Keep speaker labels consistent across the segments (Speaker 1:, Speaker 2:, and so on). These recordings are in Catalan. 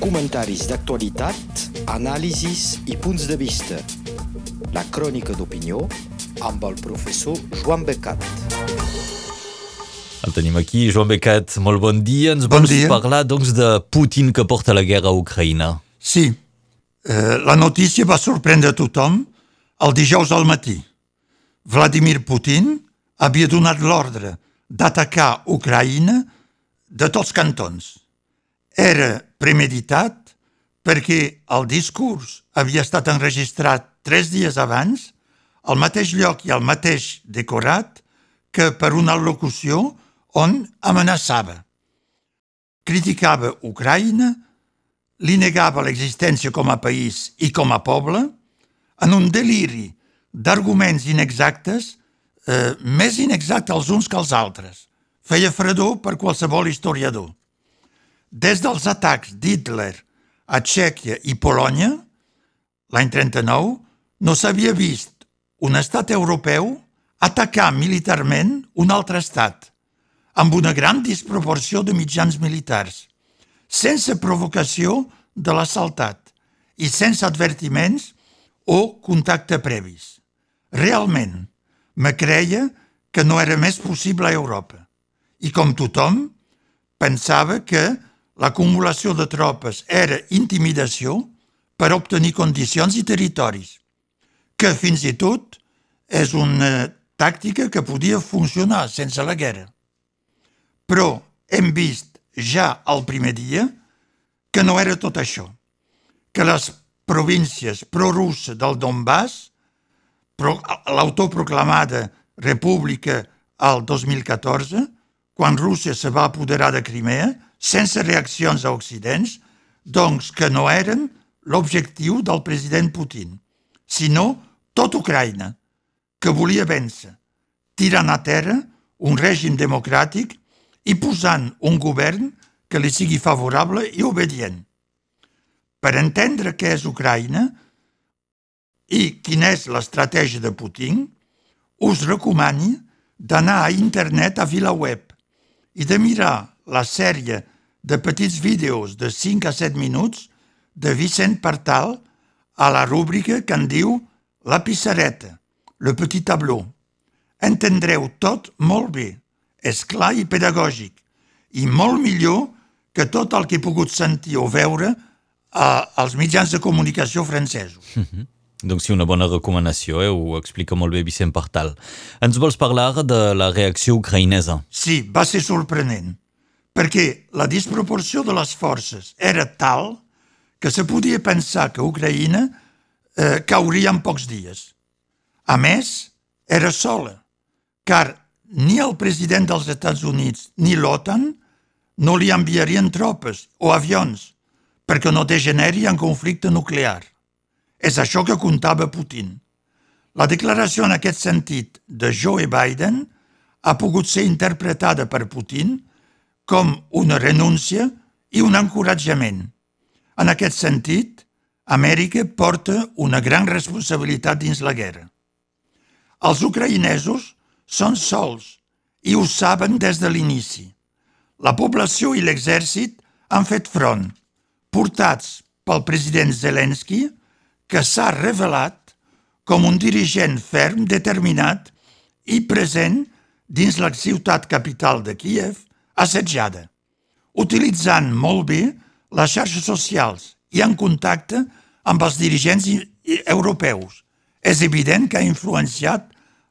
Speaker 1: Comentaris d'actualitat, anàlisis i punts de vista. La crònica d'opinió amb el professor Joan Becat.
Speaker 2: El tenim aquí, Joan Becat. Molt bon dia. Ens
Speaker 3: Bon
Speaker 2: vols
Speaker 3: dia.
Speaker 2: parlar, doncs, de Putin que porta la guerra a Ucraïna.
Speaker 3: Sí, eh, la notícia va sorprendre tothom el dijous al matí. Vladimir Putin havia donat l'ordre d'atacar Ucraïna de tots cantons. Era premeditat perquè el discurs havia estat enregistrat tres dies abans al mateix lloc i al mateix decorat que per una al·locució on amenaçava. Criticava Ucraïna, li negava l'existència com a país i com a poble en un deliri d'arguments inexactes, eh, més inexactes els uns que els altres. Feia fredor per qualsevol historiador. Des dels atacs d'Hitler a Txèquia i Polònia, l'any 39, no s'havia vist un estat europeu atacar militarment un altre estat, amb una gran disproporció de mitjans militars sense provocació de l'assaltat i sense advertiments o contacte previs. Realment, me creia que no era més possible a Europa. I com tothom, pensava que l'acumulació de tropes era intimidació per obtenir condicions i territoris, que fins i tot és una tàctica que podia funcionar sense la guerra. Però hem vist ja el primer dia que no era tot això, que les províncies prorusses del Donbass, pro, l'autoproclamada república al 2014, quan Rússia se va apoderar de Crimea, sense reaccions a Occidents, doncs que no eren l'objectiu del president Putin, sinó tot Ucraïna, que volia vèncer, tirant a terra un règim democràtic i posant un govern que li sigui favorable i obedient. Per entendre què és Ucraïna i quina és l'estratègia de Putin, us recomani d'anar a internet a VilaWeb i de mirar la sèrie de petits vídeos de 5 a 7 minuts de Vicent Partal a la rúbrica que en diu La pissareta, le petit tableau. Entendreu tot molt bé, és clar i pedagògic, i molt millor que tot el que he pogut sentir o veure a, als mitjans de comunicació francesos.
Speaker 2: Doncs sí, una bona recomanació, eh? ho explica molt bé Vicent Partal. Ens vols parlar de la reacció ucraïnesa?
Speaker 3: Sí, va ser sorprenent, perquè la disproporció de les forces era tal que se podia pensar que Ucraïna eh, cauria en pocs dies. A més, era sola, car ni el president dels Estats Units ni l'OTAN no li enviarien tropes o avions perquè no degeneri en conflicte nuclear. És això que comptava Putin. La declaració en aquest sentit de Joe Biden ha pogut ser interpretada per Putin com una renúncia i un encoratjament. En aquest sentit, Amèrica porta una gran responsabilitat dins la guerra. Els ucraïnesos són sols i ho saben des de l'inici. La població i l'exèrcit han fet front, portats pel president Zelensky, que s'ha revelat com un dirigent ferm, determinat i present dins la ciutat capital de Kiev, assetjada, utilitzant molt bé les xarxes socials i en contacte amb els dirigents europeus. És evident que ha influenciat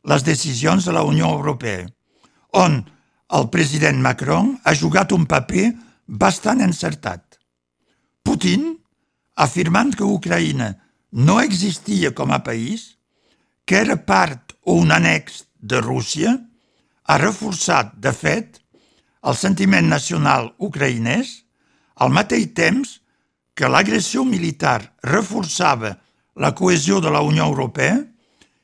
Speaker 3: les decisions de la Unió Europea, on el president Macron ha jugat un paper bastant encertat. Putin, afirmant que Ucraïna no existia com a país, que era part o un annex de Rússia, ha reforçat, de fet, el sentiment nacional ucraïnès, al mateix temps que l'agressió militar reforçava la cohesió de la Unió Europea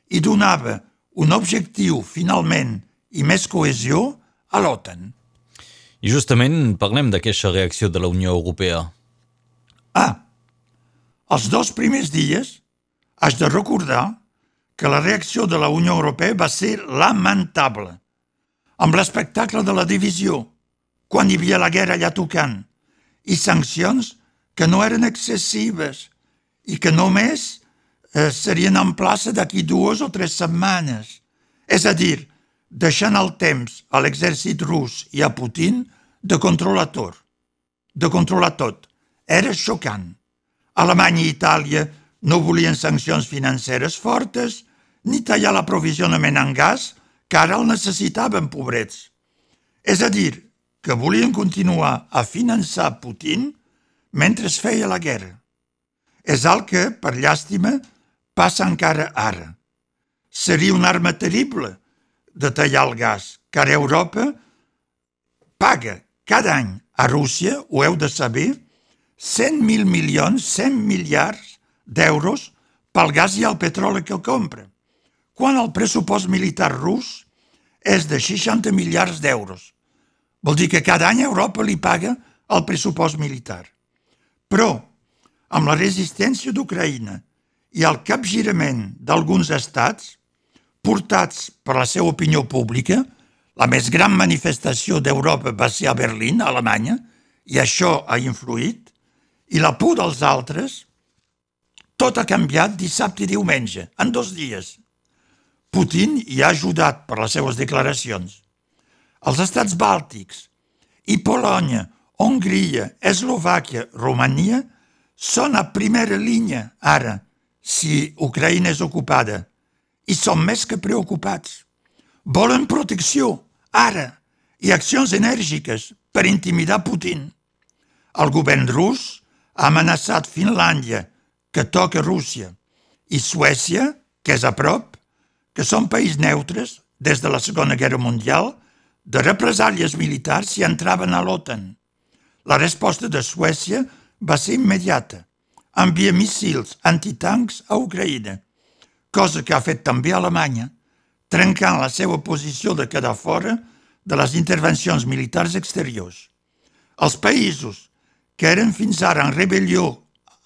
Speaker 3: i donava un objectiu, finalment, i més cohesió a l'OTAN.
Speaker 2: I justament parlem d'aquesta reacció de la Unió Europea.
Speaker 3: Ah, els dos primers dies has de recordar que la reacció de la Unió Europea va ser lamentable, amb l'espectacle de la divisió, quan hi havia la guerra allà tocant, i sancions que no eren excessives i que només eh, serien en plaça d'aquí dues o tres setmanes. És a dir, deixant el temps a l'exèrcit rus i a Putin de controlar tot. De controlar tot. Era xocant. Alemanya i Itàlia no volien sancions financeres fortes ni tallar l'aprovisionament en gas, que ara el necessitaven, pobrets. És a dir, que volien continuar a finançar Putin mentre es feia la guerra. És el que, per llàstima, passa encara ara. Seria una arma terrible de tallar el gas, car Europa paga cada any a Rússia, ho heu de saber, 100.000 milions, 100 miliards d'euros pel gas i el petroli que compra, quan el pressupost militar rus és de 60 miliards d'euros. Vol dir que cada any Europa li paga el pressupost militar. Però, amb la resistència d'Ucraïna i el capgirament d'alguns estats, portats per la seva opinió pública, la més gran manifestació d'Europa va ser a Berlín, a Alemanya, i això ha influït, i la por dels altres, tot ha canviat dissabte i diumenge, en dos dies. Putin hi ha ajudat per les seues declaracions. Els estats bàltics i Polònia, Hongria, Eslovàquia, Romania són a primera línia ara si Ucraïna és ocupada i són més que preocupats. Volen protecció, ara, i accions enèrgiques per intimidar Putin. El govern rus ha amenaçat Finlàndia, que toca Rússia, i Suècia, que és a prop, que són països neutres des de la Segona Guerra Mundial, de represàlies militars si entraven a l'OTAN. La resposta de Suècia va ser immediata. Envia missils antitancs a Ucraïna cosa que ha fet també Alemanya, trencant la seva posició de quedar fora de les intervencions militars exteriors. Els països que eren fins ara en rebel·lió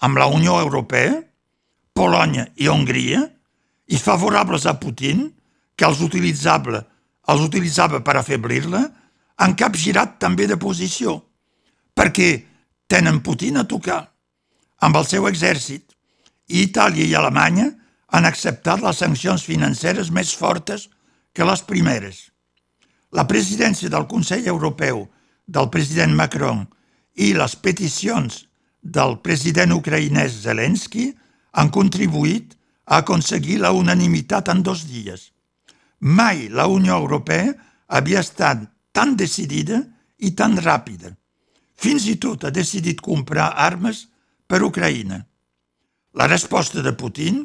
Speaker 3: amb la Unió Europea, Polònia i Hongria, i favorables a Putin, que els utilitzava, els utilitzava per afeblir-la, han capgirat també de posició, perquè tenen Putin a tocar amb el seu exèrcit, i Itàlia i Alemanya han acceptat les sancions financeres més fortes que les primeres. La presidència del Consell Europeu del president Macron i les peticions del president ucraïnès Zelensky han contribuït aconseguir la unanimitat en dos dies. Mai la Unió Europea havia estat tan decidida i tan ràpida. Fins i tot ha decidit comprar armes per Ucraïna. La resposta de Putin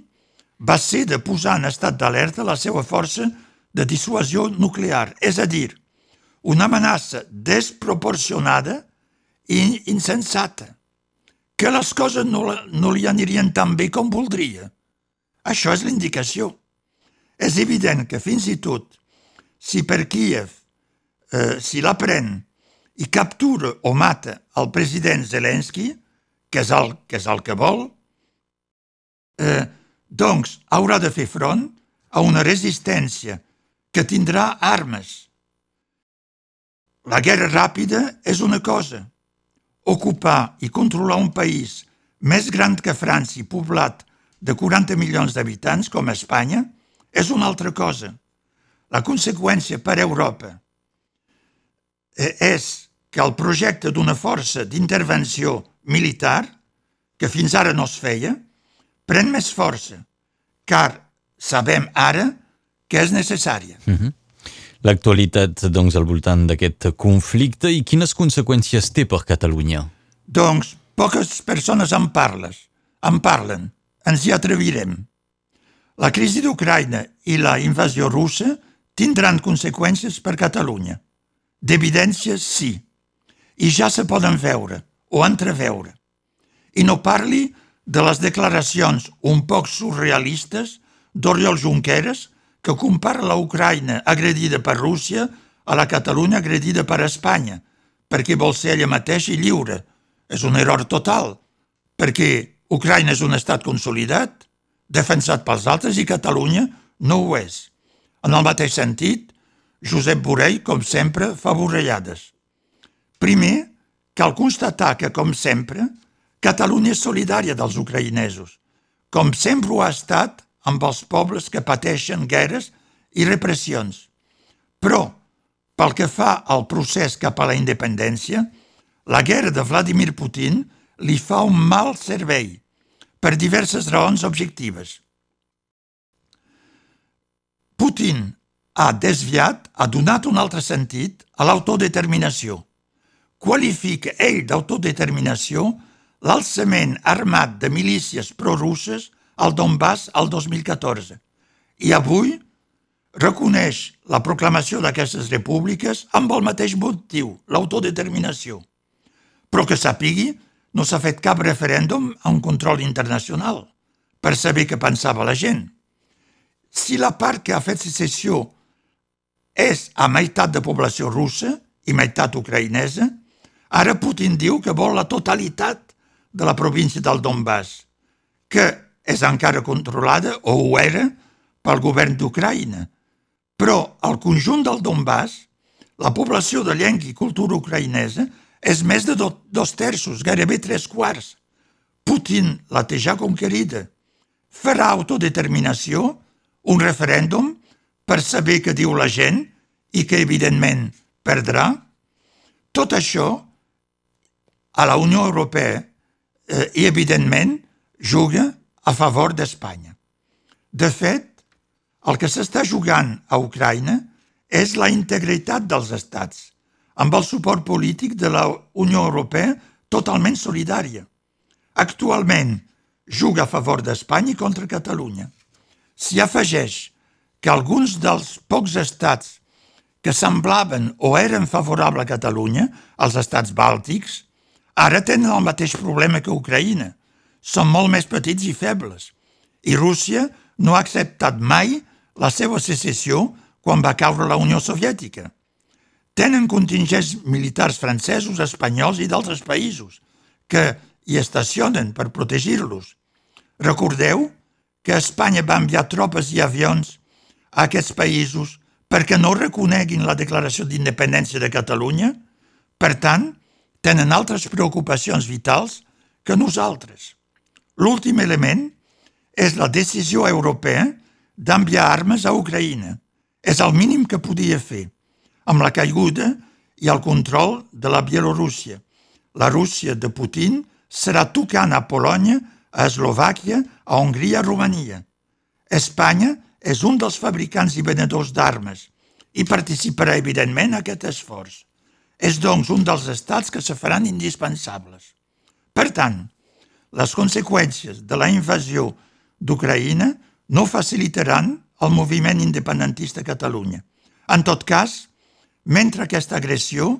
Speaker 3: va ser de posar en estat d'alerta la seva força de dissuasió nuclear, és a dir, una amenaça desproporcionada i insensata, que les coses no, no li anirien tan bé com voldria. Això és l'indicació. És evident que fins i tot, si per Kiev, eh, si la pren i captura o mata el president Zelensky, que és el que, és el que vol, eh, doncs haurà de fer front a una resistència que tindrà armes. La guerra ràpida és una cosa. Ocupar i controlar un país més gran que França i poblat de 40 milions d'habitants, com Espanya, és una altra cosa. La conseqüència per a Europa eh, és que el projecte d'una força d'intervenció militar, que fins ara no es feia, pren més força, car sabem ara que és necessària.
Speaker 2: Mm -hmm. L'actualitat, doncs, al voltant d'aquest conflicte i quines conseqüències té per Catalunya?
Speaker 3: Doncs poques persones en parles, en parlen, ens hi atrevirem. La crisi d'Ucraïna i la invasió russa tindran conseqüències per Catalunya. D'evidència, sí. I ja se poden veure o entreveure. I no parli de les declaracions un poc surrealistes d'Oriol Junqueras que compara la Ucraïna agredida per Rússia a la Catalunya agredida per Espanya, perquè vol ser ella mateixa i lliure. És un error total, perquè Ucraïna és un estat consolidat, defensat pels altres, i Catalunya no ho és. En el mateix sentit, Josep Borrell, com sempre, fa borrellades. Primer, cal constatar que, com sempre, Catalunya és solidària dels ucraïnesos, com sempre ho ha estat amb els pobles que pateixen guerres i repressions. Però, pel que fa al procés cap a la independència, la guerra de Vladimir Putin li fa un mal servei per diverses raons objectives. Putin ha desviat, ha donat un altre sentit a l'autodeterminació. Qualifica ell d'autodeterminació l'alçament armat de milícies prorusses al Donbass al 2014 i avui reconeix la proclamació d'aquestes repúbliques amb el mateix motiu, l'autodeterminació. Però que sàpigui, no s'ha fet cap referèndum a un control internacional per saber què pensava la gent. Si la part que ha fet secessió és a meitat de població russa i meitat ucraïnesa, ara Putin diu que vol la totalitat de la província del Donbass, que és encara controlada, o ho era, pel govern d'Ucraïna. Però al conjunt del Donbass, la població de llengua i cultura ucraïnesa és més de do, dos terços, gairebé tres quarts. Putin la té ja conquerida. Farà autodeterminació, un referèndum, per saber què diu la gent i que, evidentment, perdrà. Tot això a la Unió Europea eh, i, evidentment, juga a favor d'Espanya. De fet, el que s'està jugant a Ucraïna és la integritat dels estats, amb el suport polític de la Unió Europea totalment solidària. Actualment juga a favor d'Espanya i contra Catalunya. S'hi afegeix que alguns dels pocs estats que semblaven o eren favorables a Catalunya, els estats bàltics, Ara tenen el mateix problema que Ucraïna. Són molt més petits i febles. I Rússia no ha acceptat mai la seva secessió quan va caure la Unió Soviètica. Tenen contingents militars francesos, espanyols i d'altres països que hi estacionen per protegir-los. Recordeu que Espanya va enviar tropes i avions a aquests països perquè no reconeguin la declaració d'independència de Catalunya? Per tant, tenen altres preocupacions vitals que nosaltres. L'últim element és la decisió europea d'enviar armes a Ucraïna. És el mínim que podia fer, amb la caiguda i el control de la Bielorússia. La Rússia de Putin serà tocant a Polònia, a Eslovàquia, a Hongria, a Romania. Espanya és un dels fabricants i venedors d'armes i participarà, evidentment, en aquest esforç. És, doncs, un dels estats que se faran indispensables. Per tant, les conseqüències de la invasió d'Ucraïna no facilitaran el moviment independentista a Catalunya. En tot cas, mentre aquesta agressió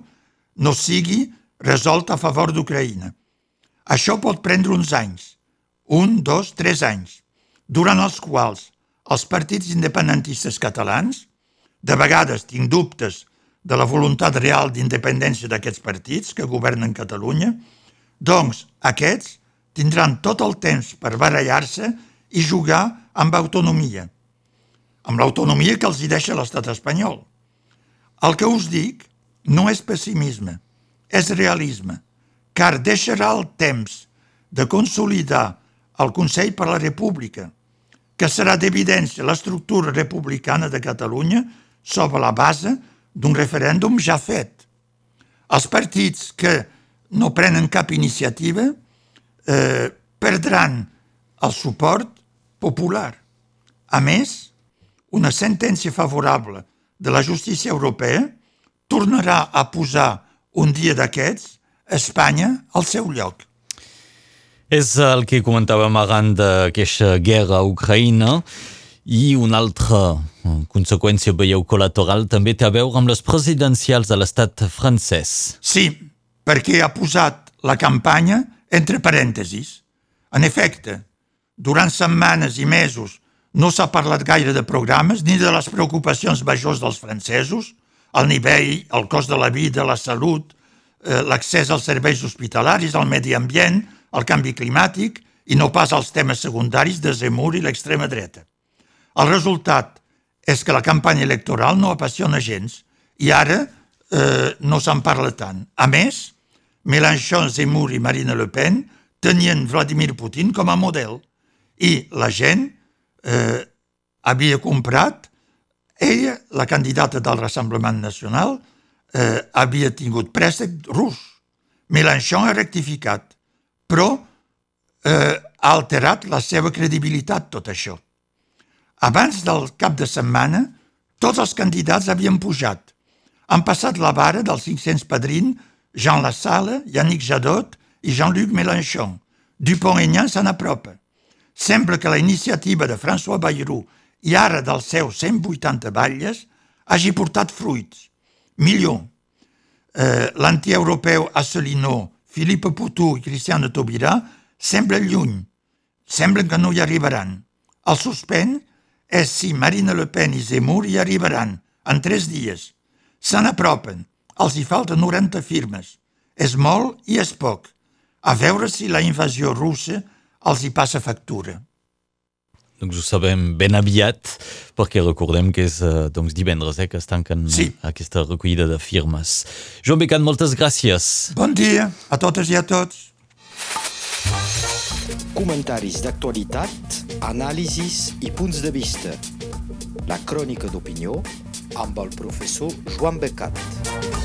Speaker 3: no sigui resolta a favor d'Ucraïna. Això pot prendre uns anys, un, dos, tres anys, durant els quals els partits independentistes catalans, de vegades tinc dubtes de la voluntat real d'independència d'aquests partits que governen Catalunya, doncs aquests tindran tot el temps per barallar-se i jugar amb autonomia, amb l'autonomia que els hi deixa l'estat espanyol. El que us dic no és pessimisme, és realisme, car deixarà el temps de consolidar el Consell per la República, que serà d'evidència l'estructura republicana de Catalunya sobre la base d'un referèndum ja fet. Els partits que no prenen cap iniciativa eh, perdran el suport popular. A més, una sentència favorable de la justícia europea tornarà a posar un dia d'aquests Espanya al seu lloc.
Speaker 2: És el que comentàvem arran d'aquesta guerra a Ucraïna. I una altra eh, conseqüència, veieu, col·lateral també té a veure amb les presidencials de l'estat francès.
Speaker 3: Sí, perquè ha posat la campanya entre parèntesis. En efecte, durant setmanes i mesos no s'ha parlat gaire de programes ni de les preocupacions majors dels francesos, el nivell, el cost de la vida, la salut, eh, l'accés als serveis hospitalaris, al medi ambient, el canvi climàtic i no pas als temes secundaris de Zemmour i l'extrema dreta. El resultat és que la campanya electoral no apassiona gens i ara eh, no se'n parla tant. A més, Mélenchon, Zemmour i Marine Le Pen tenien Vladimir Putin com a model i la gent eh, havia comprat, ella, la candidata del Rassemblement Nacional, eh, havia tingut préstec rus. Mélenchon ha rectificat, però eh, ha alterat la seva credibilitat tot això. Abans del cap de setmana, tots els candidats havien pujat. Han passat la vara dels 500 padrins Jean Lassalle, Yannick Jadot i Jean-Luc Mélenchon. Dupont-Aignan se n'apropa. Sembla que la iniciativa de François Bayrou i ara dels seus 180 batlles hagi portat fruits. Millor, eh, l'antieuropeu Asselineau, Philippe Poutou i Christian de Taubira semblen lluny. Semblen que no hi arribaran. El suspens és si Marine Le Pen i Zemmour hi arribaran en tres dies. Se n'apropen. Els hi falten 90 firmes. És molt i és poc. A veure si la invasió russa els hi passa factura.
Speaker 2: Doncs ho sabem ben aviat, perquè recordem que és eh, doncs, divendres eh, que es tanquen
Speaker 3: Sí.
Speaker 2: aquesta recollida de firmes. Joan Becan, moltes gràcies.
Speaker 3: Bon dia a totes i a tots.
Speaker 1: Comentaris d'actualitat, anàlisis i punts de vista. La crònica d'opinió amb el professor Joan Becat.